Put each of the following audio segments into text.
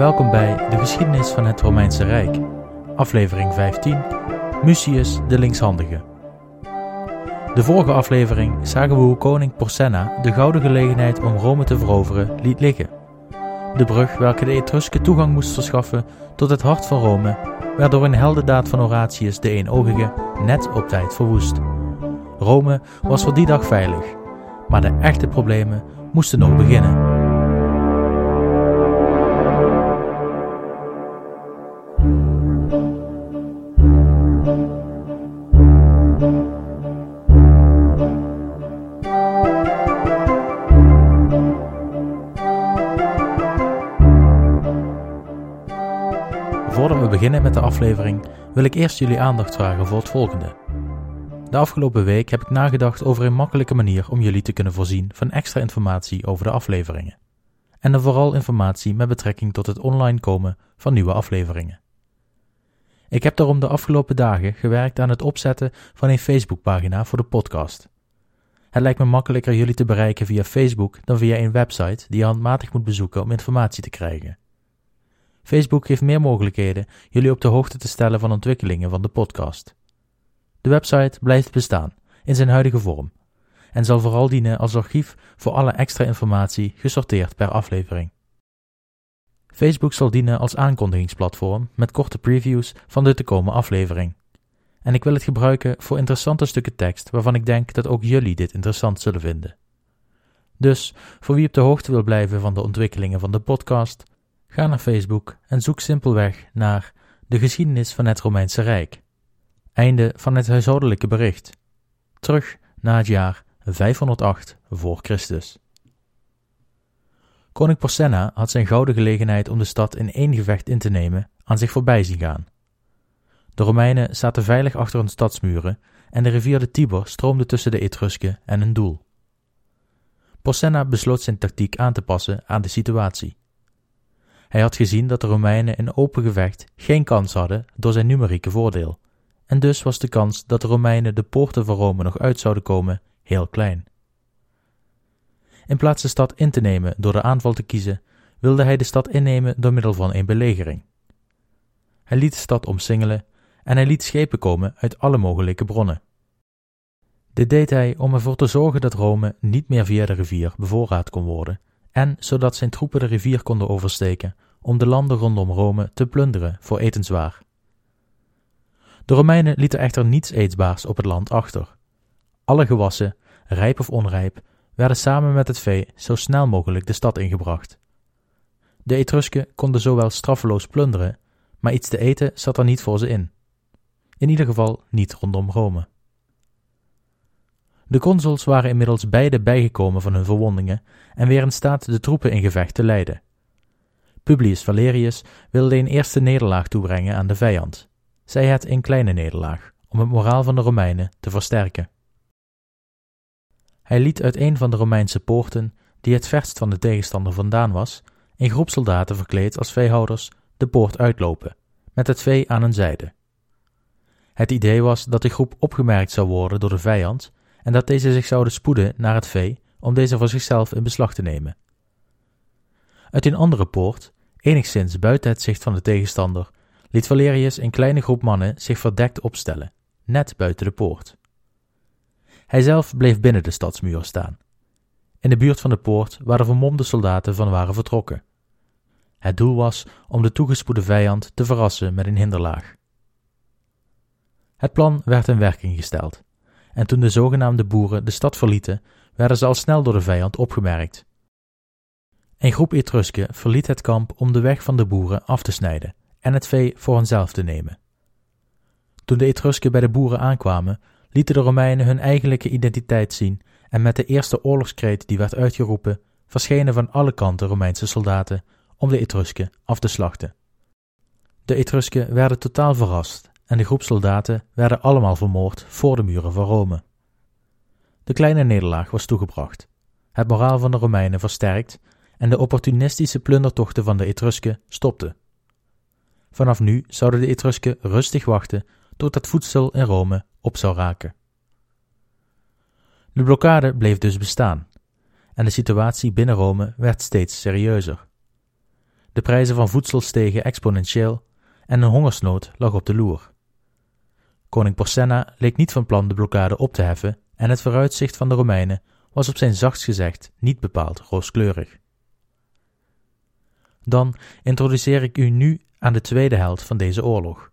welkom bij de geschiedenis van het Romeinse Rijk, aflevering 15, Mucius de Linkshandige. De vorige aflevering zagen we hoe koning Porsenna de gouden gelegenheid om Rome te veroveren liet liggen. De brug welke de Etrusken toegang moest verschaffen tot het hart van Rome, werd door een heldendaad van Horatius de Eenoogige net op tijd verwoest. Rome was voor die dag veilig, maar de echte problemen moesten nog beginnen. Beginnen met de aflevering wil ik eerst jullie aandacht vragen voor het volgende. De afgelopen week heb ik nagedacht over een makkelijke manier om jullie te kunnen voorzien van extra informatie over de afleveringen. En dan vooral informatie met betrekking tot het online komen van nieuwe afleveringen. Ik heb daarom de afgelopen dagen gewerkt aan het opzetten van een Facebookpagina voor de podcast. Het lijkt me makkelijker jullie te bereiken via Facebook dan via een website die je handmatig moet bezoeken om informatie te krijgen. Facebook geeft meer mogelijkheden jullie op de hoogte te stellen van ontwikkelingen van de podcast. De website blijft bestaan in zijn huidige vorm en zal vooral dienen als archief voor alle extra informatie gesorteerd per aflevering. Facebook zal dienen als aankondigingsplatform met korte previews van de te komen aflevering. En ik wil het gebruiken voor interessante stukken tekst waarvan ik denk dat ook jullie dit interessant zullen vinden. Dus voor wie op de hoogte wil blijven van de ontwikkelingen van de podcast, Ga naar Facebook en zoek simpelweg naar de geschiedenis van het Romeinse Rijk. Einde van het huishoudelijke bericht. Terug naar het jaar 508 voor Christus. Koning Porsenna had zijn gouden gelegenheid om de stad in één gevecht in te nemen aan zich voorbij zien gaan. De Romeinen zaten veilig achter hun stadsmuren en de rivier de Tiber stroomde tussen de Etrusken en hun doel. Porsenna besloot zijn tactiek aan te passen aan de situatie. Hij had gezien dat de Romeinen in open gevecht geen kans hadden door zijn numerieke voordeel, en dus was de kans dat de Romeinen de poorten van Rome nog uit zouden komen heel klein. In plaats de stad in te nemen door de aanval te kiezen, wilde hij de stad innemen door middel van een belegering. Hij liet de stad omsingelen en hij liet schepen komen uit alle mogelijke bronnen. Dit deed hij om ervoor te zorgen dat Rome niet meer via de rivier bevoorraad kon worden en zodat zijn troepen de rivier konden oversteken om de landen rondom Rome te plunderen voor etenswaar. De Romeinen lieten echter niets eetbaars op het land achter. Alle gewassen, rijp of onrijp, werden samen met het vee zo snel mogelijk de stad ingebracht. De Etrusken konden zowel straffeloos plunderen, maar iets te eten zat er niet voor ze in. In ieder geval niet rondom Rome. De consuls waren inmiddels beide bijgekomen van hun verwondingen en weer in staat de troepen in gevecht te leiden. Publius Valerius wilde een eerste nederlaag toebrengen aan de vijand, zij het een kleine nederlaag, om het moraal van de Romeinen te versterken. Hij liet uit een van de Romeinse poorten, die het verst van de tegenstander vandaan was, een groep soldaten verkleed als veehouders de poort uitlopen, met het vee aan hun zijde. Het idee was dat de groep opgemerkt zou worden door de vijand en dat deze zich zouden spoeden naar het vee om deze voor zichzelf in beslag te nemen. Uit een andere poort, enigszins buiten het zicht van de tegenstander, liet Valerius een kleine groep mannen zich verdekt opstellen, net buiten de poort. Hij zelf bleef binnen de stadsmuur staan. In de buurt van de poort waar de vermomde soldaten van waren vertrokken. Het doel was om de toegespoede vijand te verrassen met een hinderlaag. Het plan werd in werking gesteld en toen de zogenaamde boeren de stad verlieten, werden ze al snel door de vijand opgemerkt. Een groep Etrusken verliet het kamp om de weg van de boeren af te snijden en het vee voor henzelf te nemen. Toen de Etrusken bij de boeren aankwamen, lieten de Romeinen hun eigenlijke identiteit zien en met de eerste oorlogskreet die werd uitgeroepen, verschenen van alle kanten Romeinse soldaten om de Etrusken af te slachten. De Etrusken werden totaal verrast en de groep soldaten werden allemaal vermoord voor de muren van Rome. De kleine nederlaag was toegebracht, het moraal van de Romeinen versterkt en de opportunistische plundertochten van de Etrusken stopten. Vanaf nu zouden de Etrusken rustig wachten tot het voedsel in Rome op zou raken. De blokkade bleef dus bestaan en de situatie binnen Rome werd steeds serieuzer. De prijzen van voedsel stegen exponentieel en een hongersnood lag op de loer. Koning Porsenna leek niet van plan de blokkade op te heffen en het vooruitzicht van de Romeinen was op zijn zachtst gezegd niet bepaald rooskleurig. Dan introduceer ik u nu aan de tweede helft van deze oorlog.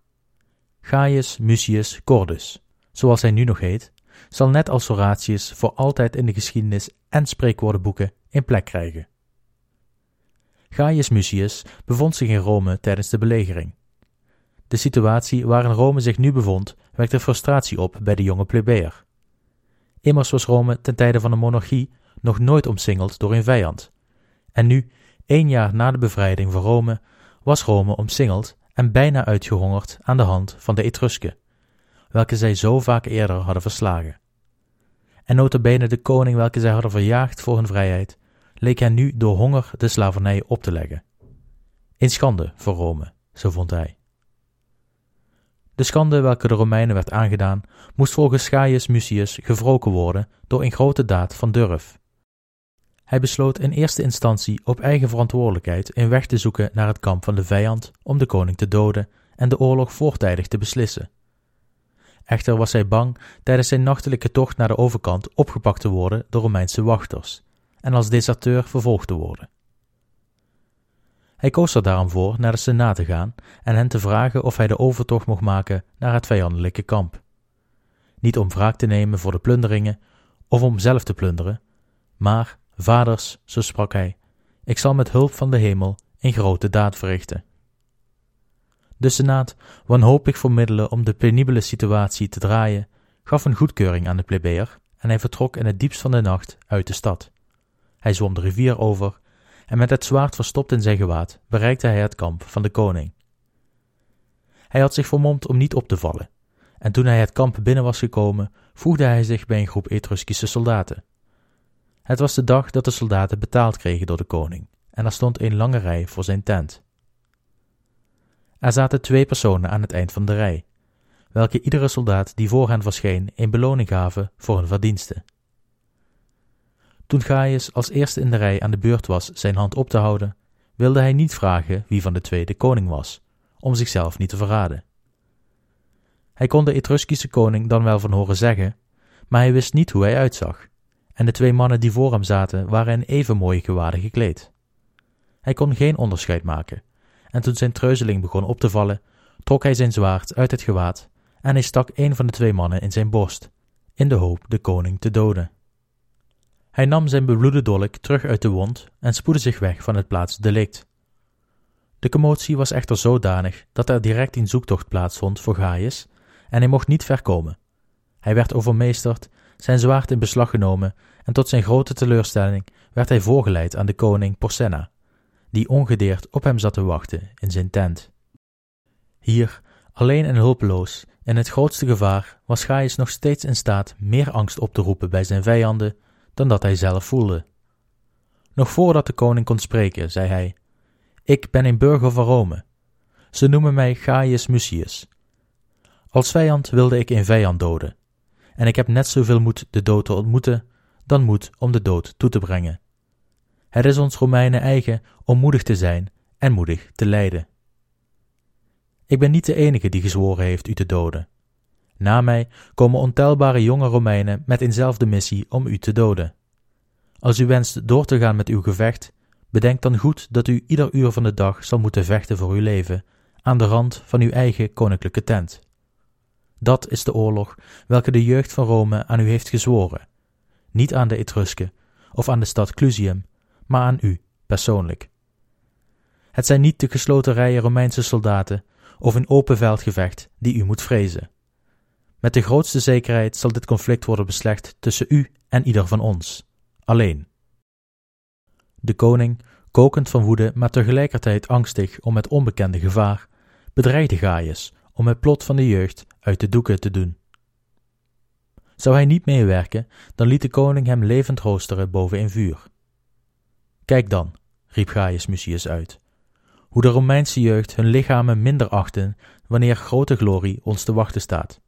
Gaius Mucius Cordus, zoals hij nu nog heet, zal net als Horatius voor altijd in de geschiedenis en spreekwoordenboeken een plek krijgen. Gaius Mucius bevond zich in Rome tijdens de belegering. De situatie waarin Rome zich nu bevond wekte frustratie op bij de jonge plebeër. Immers was Rome ten tijde van de monarchie nog nooit omsingeld door een vijand. En nu, één jaar na de bevrijding van Rome, was Rome omsingeld en bijna uitgehongerd aan de hand van de Etrusken, welke zij zo vaak eerder hadden verslagen. En notabene de koning welke zij hadden verjaagd voor hun vrijheid, leek hen nu door honger de slavernij op te leggen. Een schande voor Rome, zo vond hij. De schande welke de Romeinen werd aangedaan, moest volgens Gaius Mucius gewroken worden door een grote daad van durf. Hij besloot in eerste instantie op eigen verantwoordelijkheid een weg te zoeken naar het kamp van de vijand om de koning te doden en de oorlog voortijdig te beslissen. Echter was hij bang tijdens zijn nachtelijke tocht naar de overkant opgepakt te worden door Romeinse wachters en als deserteur vervolgd te worden. Hij koos er daarom voor naar de Senaat te gaan en hen te vragen of hij de overtocht mocht maken naar het vijandelijke kamp. Niet om wraak te nemen voor de plunderingen of om zelf te plunderen, maar, vaders, zo sprak hij, ik zal met hulp van de hemel een grote daad verrichten. De Senaat, wanhopig voor middelen om de penibele situatie te draaien, gaf een goedkeuring aan de plebeer en hij vertrok in het diepst van de nacht uit de stad. Hij zwom de rivier over en met het zwaard verstopt in zijn gewaad bereikte hij het kamp van de koning. Hij had zich vermomd om niet op te vallen, en toen hij het kamp binnen was gekomen, voegde hij zich bij een groep Etruskische soldaten. Het was de dag dat de soldaten betaald kregen door de koning, en er stond een lange rij voor zijn tent. Er zaten twee personen aan het eind van de rij, welke iedere soldaat die voor hen verscheen een beloning gaven voor hun verdiensten. Toen Gaius als eerste in de rij aan de beurt was zijn hand op te houden, wilde hij niet vragen wie van de twee de koning was, om zichzelf niet te verraden. Hij kon de Etruskische koning dan wel van horen zeggen, maar hij wist niet hoe hij uitzag, en de twee mannen die voor hem zaten waren in even mooie gewaden gekleed. Hij kon geen onderscheid maken, en toen zijn treuzeling begon op te vallen, trok hij zijn zwaard uit het gewaad en hij stak een van de twee mannen in zijn borst, in de hoop de koning te doden. Hij nam zijn bebloede dolk terug uit de wond en spoedde zich weg van het plaatsdelict. De commotie was echter zodanig dat er direct een zoektocht plaatsvond voor Gaius en hij mocht niet ver komen. Hij werd overmeesterd, zijn zwaard in beslag genomen en tot zijn grote teleurstelling werd hij voorgeleid aan de koning Porsenna, die ongedeerd op hem zat te wachten in zijn tent. Hier, alleen en hulpeloos, in het grootste gevaar, was Gaius nog steeds in staat meer angst op te roepen bij zijn vijanden dan dat hij zelf voelde. Nog voordat de koning kon spreken, zei hij: Ik ben een burger van Rome. Ze noemen mij Gaius Mucius. Als vijand wilde ik een vijand doden, en ik heb net zoveel moed de dood te ontmoeten, dan moed om de dood toe te brengen. Het is ons Romeinen eigen om moedig te zijn en moedig te lijden. Ik ben niet de enige die gezworen heeft u te doden. Na mij komen ontelbare jonge Romeinen met eenzelfde missie om u te doden. Als u wenst door te gaan met uw gevecht, bedenk dan goed dat u ieder uur van de dag zal moeten vechten voor uw leven aan de rand van uw eigen koninklijke tent. Dat is de oorlog welke de jeugd van Rome aan u heeft gezworen, niet aan de Etrusken of aan de stad Clusium, maar aan u persoonlijk. Het zijn niet de gesloten rijen Romeinse soldaten of een open veldgevecht die u moet vrezen. Met de grootste zekerheid zal dit conflict worden beslecht tussen u en ieder van ons, alleen. De koning, kokend van woede, maar tegelijkertijd angstig om het onbekende gevaar, bedreigde Gaius om het plot van de jeugd uit de doeken te doen. Zou hij niet meewerken, dan liet de koning hem levend roosteren boven een vuur. Kijk dan, riep Gaius Mucius uit, hoe de Romeinse jeugd hun lichamen minder achten wanneer grote glorie ons te wachten staat.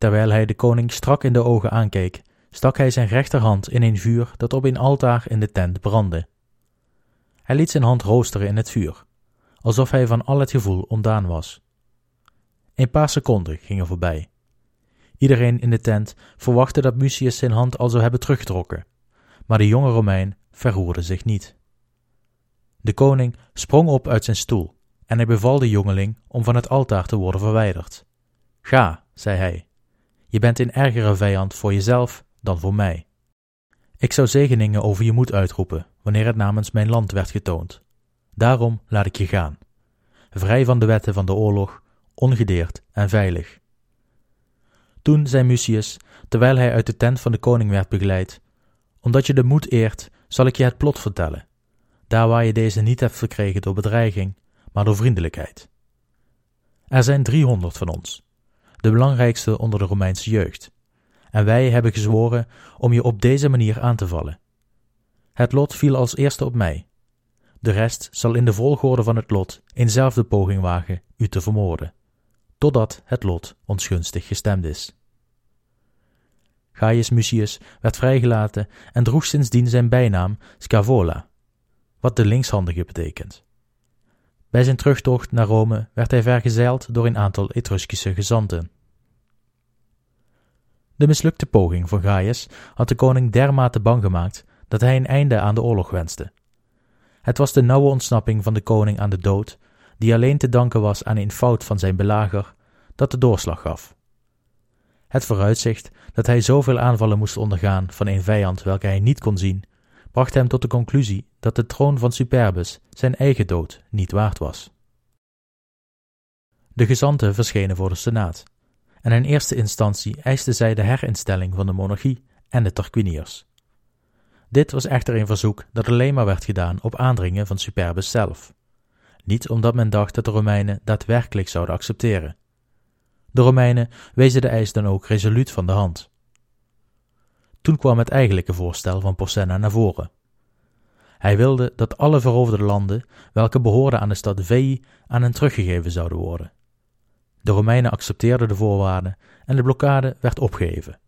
Terwijl hij de koning strak in de ogen aankeek, stak hij zijn rechterhand in een vuur dat op een altaar in de tent brandde. Hij liet zijn hand roosteren in het vuur, alsof hij van al het gevoel ontdaan was. Een paar seconden gingen voorbij. Iedereen in de tent verwachtte dat Mucius zijn hand al zou hebben teruggetrokken, maar de jonge Romein verroerde zich niet. De koning sprong op uit zijn stoel en hij beval de jongeling om van het altaar te worden verwijderd. Ga, zei hij, je bent een ergere vijand voor jezelf dan voor mij. Ik zou zegeningen over je moed uitroepen wanneer het namens mijn land werd getoond. Daarom laat ik je gaan, vrij van de wetten van de oorlog, ongedeerd en veilig. Toen zei Mucius, terwijl hij uit de tent van de koning werd begeleid, omdat je de moed eert, zal ik je het plot vertellen, daar waar je deze niet hebt verkregen door bedreiging, maar door vriendelijkheid. Er zijn driehonderd van ons, de belangrijkste onder de Romeinse jeugd, en wij hebben gezworen om je op deze manier aan te vallen. Het lot viel als eerste op mij. De rest zal in de volgorde van het lot eenzelfde poging wagen u te vermoorden, totdat het lot ons gunstig gestemd is. Gaius Mucius werd vrijgelaten en droeg sindsdien zijn bijnaam Scavola, wat de linkshandige betekent. Bij zijn terugtocht naar Rome werd hij vergezeld door een aantal Etruskische gezanten. De mislukte poging van Gaius had de koning dermate bang gemaakt dat hij een einde aan de oorlog wenste. Het was de nauwe ontsnapping van de koning aan de dood, die alleen te danken was aan een fout van zijn belager, dat de doorslag gaf. Het vooruitzicht dat hij zoveel aanvallen moest ondergaan van een vijand welke hij niet kon zien, bracht hem tot de conclusie dat de troon van Superbus zijn eigen dood niet waard was. De gezanten verschenen voor de Senaat, en in eerste instantie eisten zij de herinstelling van de monarchie en de Tarquiniërs. Dit was echter een verzoek dat alleen maar werd gedaan op aandringen van Superbus zelf, niet omdat men dacht dat de Romeinen daadwerkelijk zouden accepteren. De Romeinen wezen de eis dan ook resoluut van de hand. Toen kwam het eigenlijke voorstel van Porsenna naar voren. Hij wilde dat alle veroverde landen, welke behoorden aan de stad Veii, aan hen teruggegeven zouden worden. De Romeinen accepteerden de voorwaarden en de blokkade werd opgeheven.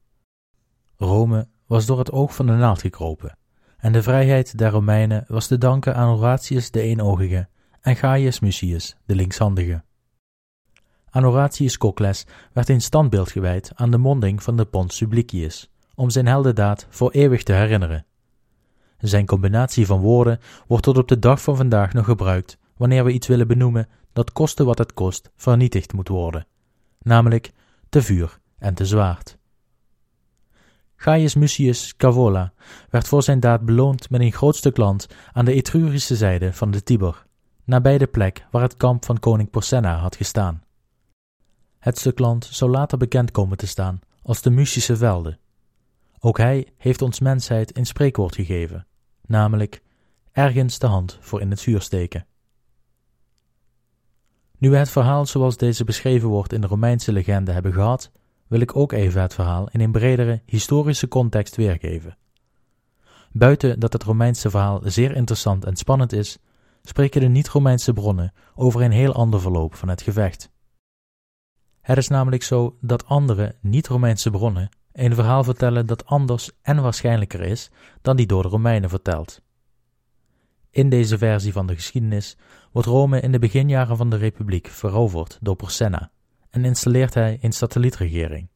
Rome was door het oog van de naald gekropen, en de vrijheid der Romeinen was te danken aan Horatius de Eenoogige en Gaius Mucius de Linkshandige. Aan Horatius Cocles werd een standbeeld gewijd aan de monding van de Pons Sublicius, om zijn heldendaad voor eeuwig te herinneren. Zijn combinatie van woorden wordt tot op de dag van vandaag nog gebruikt wanneer we iets willen benoemen dat koste wat het kost vernietigd moet worden, namelijk te vuur en te zwaard. Gaius Mucius Cavola werd voor zijn daad beloond met een groot stuk land aan de Etrurische zijde van de Tiber, nabij de plek waar het kamp van koning Porsenna had gestaan. Het stuk land zou later bekend komen te staan als de Mucische velden. Ook hij heeft ons mensheid een spreekwoord gegeven, namelijk ergens de hand voor in het vuur steken. Nu we het verhaal zoals deze beschreven wordt in de Romeinse legende hebben gehad, wil ik ook even het verhaal in een bredere historische context weergeven. Buiten dat het Romeinse verhaal zeer interessant en spannend is, spreken de niet-Romeinse bronnen over een heel ander verloop van het gevecht. Het is namelijk zo dat andere niet-Romeinse bronnen een verhaal vertellen dat anders en waarschijnlijker is dan die door de Romeinen verteld. In deze versie van de geschiedenis wordt Rome in de beginjaren van de Republiek veroverd door Porsenna en installeert hij een satellietregering.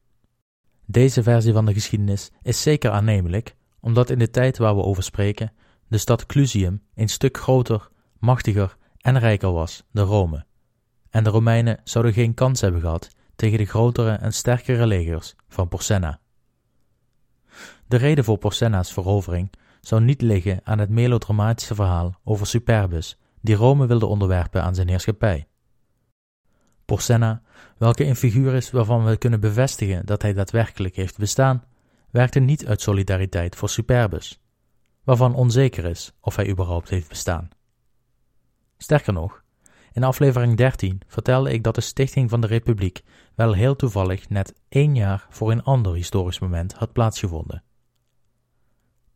Deze versie van de geschiedenis is zeker aannemelijk, omdat in de tijd waar we over spreken de stad Clusium een stuk groter, machtiger en rijker was dan Rome, en de Romeinen zouden geen kans hebben gehad tegen de grotere en sterkere legers van Porsenna. De reden voor Porsenna's verovering zou niet liggen aan het melodramatische verhaal over Superbus, die Rome wilde onderwerpen aan zijn heerschappij. Porsenna, welke een figuur is waarvan we kunnen bevestigen dat hij daadwerkelijk heeft bestaan, werkte niet uit solidariteit voor Superbus, waarvan onzeker is of hij überhaupt heeft bestaan. Sterker nog, in aflevering 13 vertelde ik dat de stichting van de Republiek wel heel toevallig net één jaar voor een ander historisch moment had plaatsgevonden.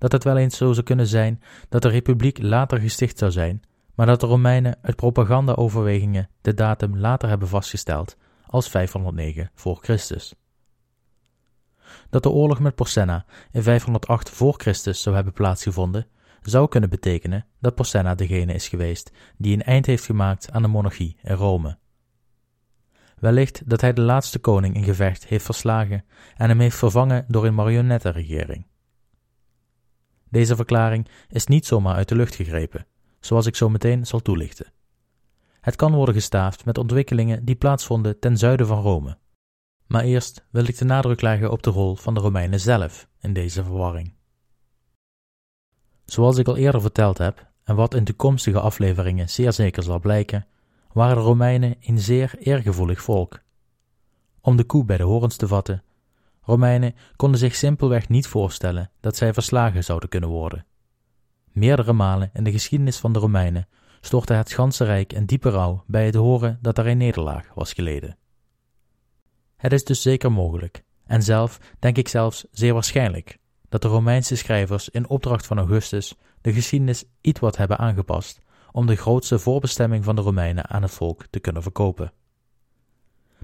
Dat het wel eens zo zou kunnen zijn dat de Republiek later gesticht zou zijn, maar dat de Romeinen uit propaganda-overwegingen de datum later hebben vastgesteld als 509 voor Christus. Dat de oorlog met Porsenna in 508 voor Christus zou hebben plaatsgevonden, zou kunnen betekenen dat Porsenna degene is geweest die een eind heeft gemaakt aan de monarchie in Rome. Wellicht dat hij de laatste koning in gevecht heeft verslagen en hem heeft vervangen door een marionettenregering. Deze verklaring is niet zomaar uit de lucht gegrepen, zoals ik zo meteen zal toelichten. Het kan worden gestaafd met ontwikkelingen die plaatsvonden ten zuiden van Rome. Maar eerst wil ik de nadruk leggen op de rol van de Romeinen zelf in deze verwarring. Zoals ik al eerder verteld heb, en wat in toekomstige afleveringen zeer zeker zal blijken, waren de Romeinen een zeer eergevoelig volk. Om de koe bij de horens te vatten, Romeinen konden zich simpelweg niet voorstellen dat zij verslagen zouden kunnen worden. Meerdere malen in de geschiedenis van de Romeinen stortte het ganse rijk in diepe rouw bij het horen dat er een nederlaag was geleden. Het is dus zeker mogelijk, en zelf denk ik zelfs zeer waarschijnlijk, dat de Romeinse schrijvers in opdracht van Augustus de geschiedenis iets wat hebben aangepast om de grootste voorbestemming van de Romeinen aan het volk te kunnen verkopen.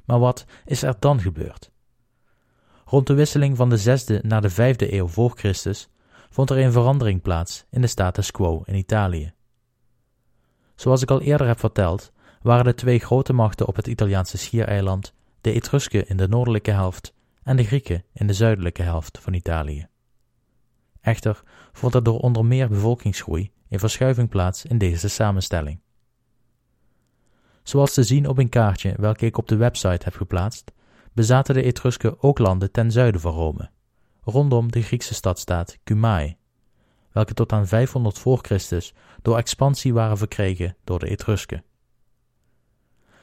Maar wat is er dan gebeurd? Rond de wisseling van de zesde naar de vijfde eeuw voor Christus vond er een verandering plaats in de status quo in Italië. Zoals ik al eerder heb verteld, waren de twee grote machten op het Italiaanse schiereiland de Etrusken in de noordelijke helft en de Grieken in de zuidelijke helft van Italië. Echter vond er door onder meer bevolkingsgroei een verschuiving plaats in deze samenstelling. Zoals te zien op een kaartje welke ik op de website heb geplaatst, bezaten de Etrusken ook landen ten zuiden van Rome, rondom de Griekse stadstaat Cumae, welke tot aan 500 voor Christus door expansie waren verkregen door de Etrusken.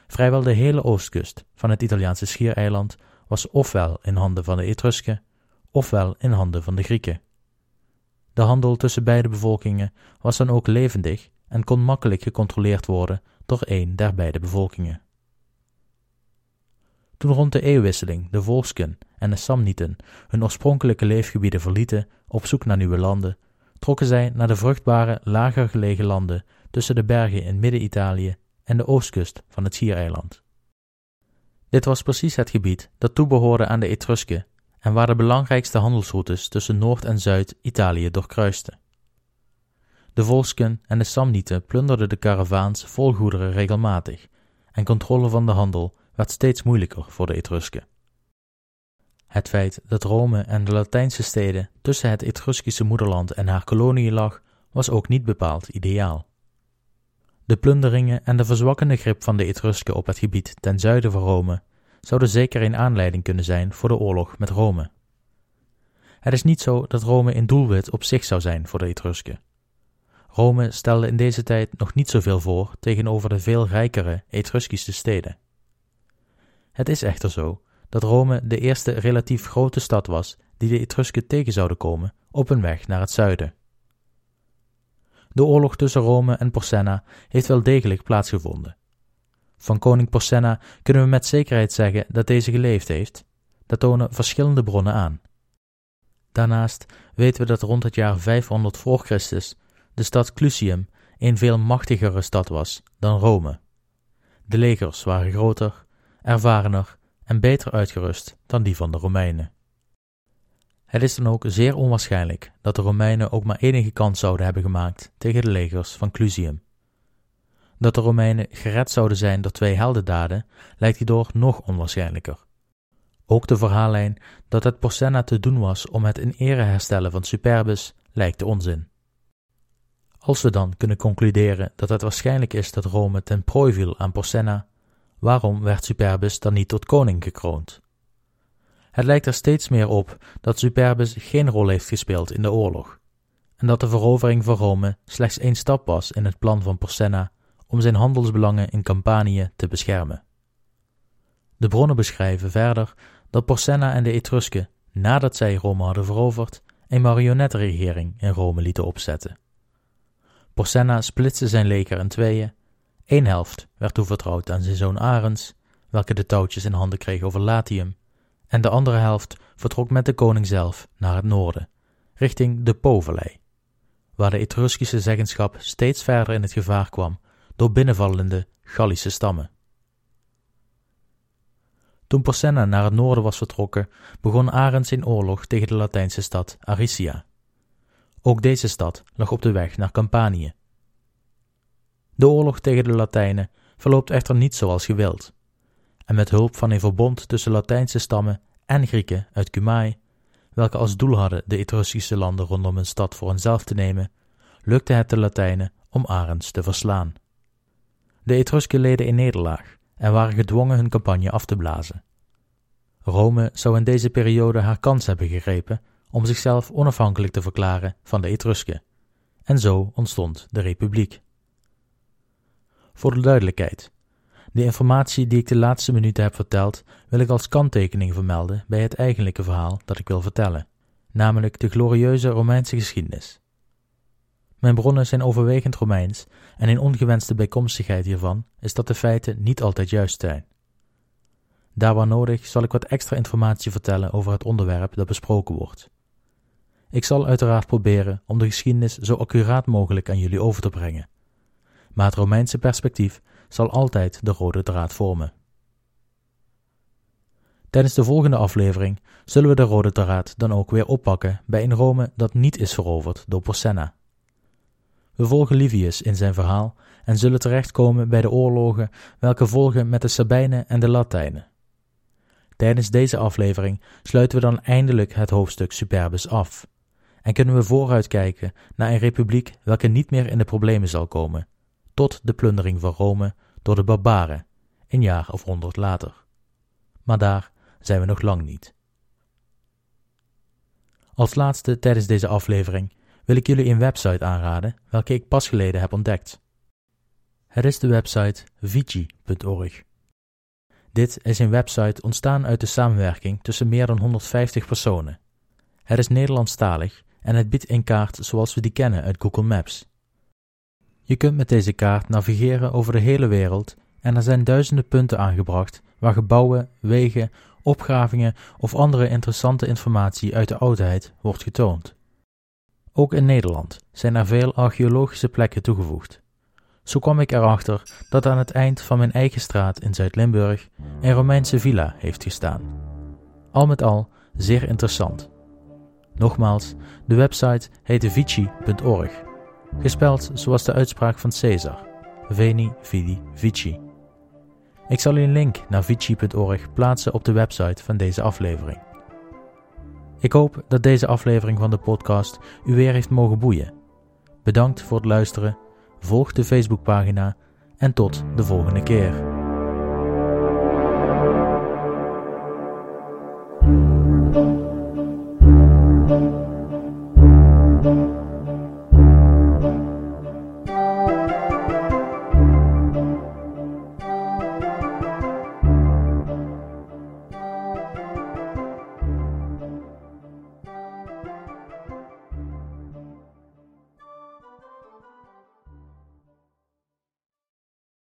Vrijwel de hele oostkust van het Italiaanse schiereiland was ofwel in handen van de Etrusken, ofwel in handen van de Grieken. De handel tussen beide bevolkingen was dan ook levendig en kon makkelijk gecontroleerd worden door een der beide bevolkingen. Toen rond de eeuwwisseling de Volsken en de Samnieten hun oorspronkelijke leefgebieden verlieten op zoek naar nieuwe landen, trokken zij naar de vruchtbare, lager gelegen landen tussen de bergen in Midden-Italië en de oostkust van het Schiereiland. Dit was precies het gebied dat toebehoorde aan de Etrusken en waar de belangrijkste handelsroutes tussen Noord- en Zuid-Italië doorkruisten. De Volsken en de Samnieten plunderden de karavaans vol goederen regelmatig, en controle van de handel werd steeds moeilijker voor de Etrusken. Het feit dat Rome en de Latijnse steden tussen het Etruskische moederland en haar koloniën lag, was ook niet bepaald ideaal. De plunderingen en de verzwakkende grip van de Etrusken op het gebied ten zuiden van Rome zouden zeker een aanleiding kunnen zijn voor de oorlog met Rome. Het is niet zo dat Rome een doelwit op zich zou zijn voor de Etrusken. Rome stelde in deze tijd nog niet zoveel voor tegenover de veel rijkere Etruskische steden. Het is echter zo dat Rome de eerste relatief grote stad was die de Etrusken tegen zouden komen op hun weg naar het zuiden. De oorlog tussen Rome en Porsenna heeft wel degelijk plaatsgevonden. Van koning Porsenna kunnen we met zekerheid zeggen dat deze geleefd heeft. Dat tonen verschillende bronnen aan. Daarnaast weten we dat rond het jaar 500 voor Christus de stad Clusium een veel machtigere stad was dan Rome. De legers waren groter, ervarener en beter uitgerust dan die van de Romeinen. Het is dan ook zeer onwaarschijnlijk dat de Romeinen ook maar enige kans zouden hebben gemaakt tegen de legers van Clusium. Dat de Romeinen gered zouden zijn door twee heldendaden lijkt hierdoor nog onwaarschijnlijker. Ook de verhaallijn dat het Porsenna te doen was om het in ere herstellen van Superbus lijkt onzin. Als we dan kunnen concluderen dat het waarschijnlijk is dat Rome ten prooi viel aan Porsenna, waarom werd Superbus dan niet tot koning gekroond? Het lijkt er steeds meer op dat Superbus geen rol heeft gespeeld in de oorlog, en dat de verovering van Rome slechts één stap was in het plan van Porsenna om zijn handelsbelangen in Campanië te beschermen. De bronnen beschrijven verder dat Porsenna en de Etrusken, nadat zij Rome hadden veroverd, een marionettenregering in Rome lieten opzetten. Porsenna splitste zijn leger in tweeën. Eén helft werd toevertrouwd aan zijn zoon Arens, welke de touwtjes in handen kreeg over Latium, en de andere helft vertrok met de koning zelf naar het noorden, richting de Po-vallei, waar de Etruskische zeggenschap steeds verder in het gevaar kwam door binnenvallende Gallische stammen. Toen Porsenna naar het noorden was vertrokken, begon Arend zijn oorlog tegen de Latijnse stad Aricia. Ook deze stad lag op de weg naar Campanië. De oorlog tegen de Latijnen verloopt echter niet zoals gewild. En met hulp van een verbond tussen Latijnse stammen en Grieken uit Cumae, welke als doel hadden de Etruskische landen rondom een stad voor henzelf te nemen, lukte het de Latijnen om Arends te verslaan. De Etrusken leden in nederlaag en waren gedwongen hun campagne af te blazen. Rome zou in deze periode haar kans hebben gegrepen om zichzelf onafhankelijk te verklaren van de Etrusken, en zo ontstond de Republiek. Voor de duidelijkheid, de informatie die ik de laatste minuten heb verteld, wil ik als kanttekening vermelden bij het eigenlijke verhaal dat ik wil vertellen, namelijk de glorieuze Romeinse geschiedenis. Mijn bronnen zijn overwegend Romeins en een ongewenste bijkomstigheid hiervan is dat de feiten niet altijd juist zijn. Daar waar nodig zal ik wat extra informatie vertellen over het onderwerp dat besproken wordt. Ik zal uiteraard proberen om de geschiedenis zo accuraat mogelijk aan jullie over te brengen. Maar het Romeinse perspectief zal altijd de rode draad vormen. Tijdens de volgende aflevering zullen we de rode draad dan ook weer oppakken bij een Rome dat niet is veroverd door Porsenna. We volgen Livius in zijn verhaal en zullen terechtkomen bij de oorlogen welke volgen met de Sabijnen en de Latijnen. Tijdens deze aflevering sluiten we dan eindelijk het hoofdstuk Superbus af en kunnen we vooruitkijken naar een republiek welke niet meer in de problemen zal komen, tot de plundering van Rome door de barbaren, een jaar of honderd later. Maar daar zijn we nog lang niet. Als laatste tijdens deze aflevering wil ik jullie een website aanraden welke ik pas geleden heb ontdekt. Het is de website vici.org. Dit is een website ontstaan uit de samenwerking tussen meer dan 150 personen. Het is Nederlandstalig en het biedt een kaart zoals we die kennen uit Google Maps. Je kunt met deze kaart navigeren over de hele wereld en er zijn duizenden punten aangebracht waar gebouwen, wegen, opgravingen of andere interessante informatie uit de oudheid wordt getoond. Ook in Nederland zijn er veel archeologische plekken toegevoegd. Zo kwam ik erachter dat aan het eind van mijn eigen straat in Zuid-Limburg een Romeinse villa heeft gestaan. Al met al zeer interessant. Nogmaals, de website heet vici.org, gespeld zoals de uitspraak van Caesar, Veni Vidi Vici. Ik zal een link naar vici.org plaatsen op de website van deze aflevering. Ik hoop dat deze aflevering van de podcast u weer heeft mogen boeien. Bedankt voor het luisteren, volg de Facebookpagina en tot de volgende keer.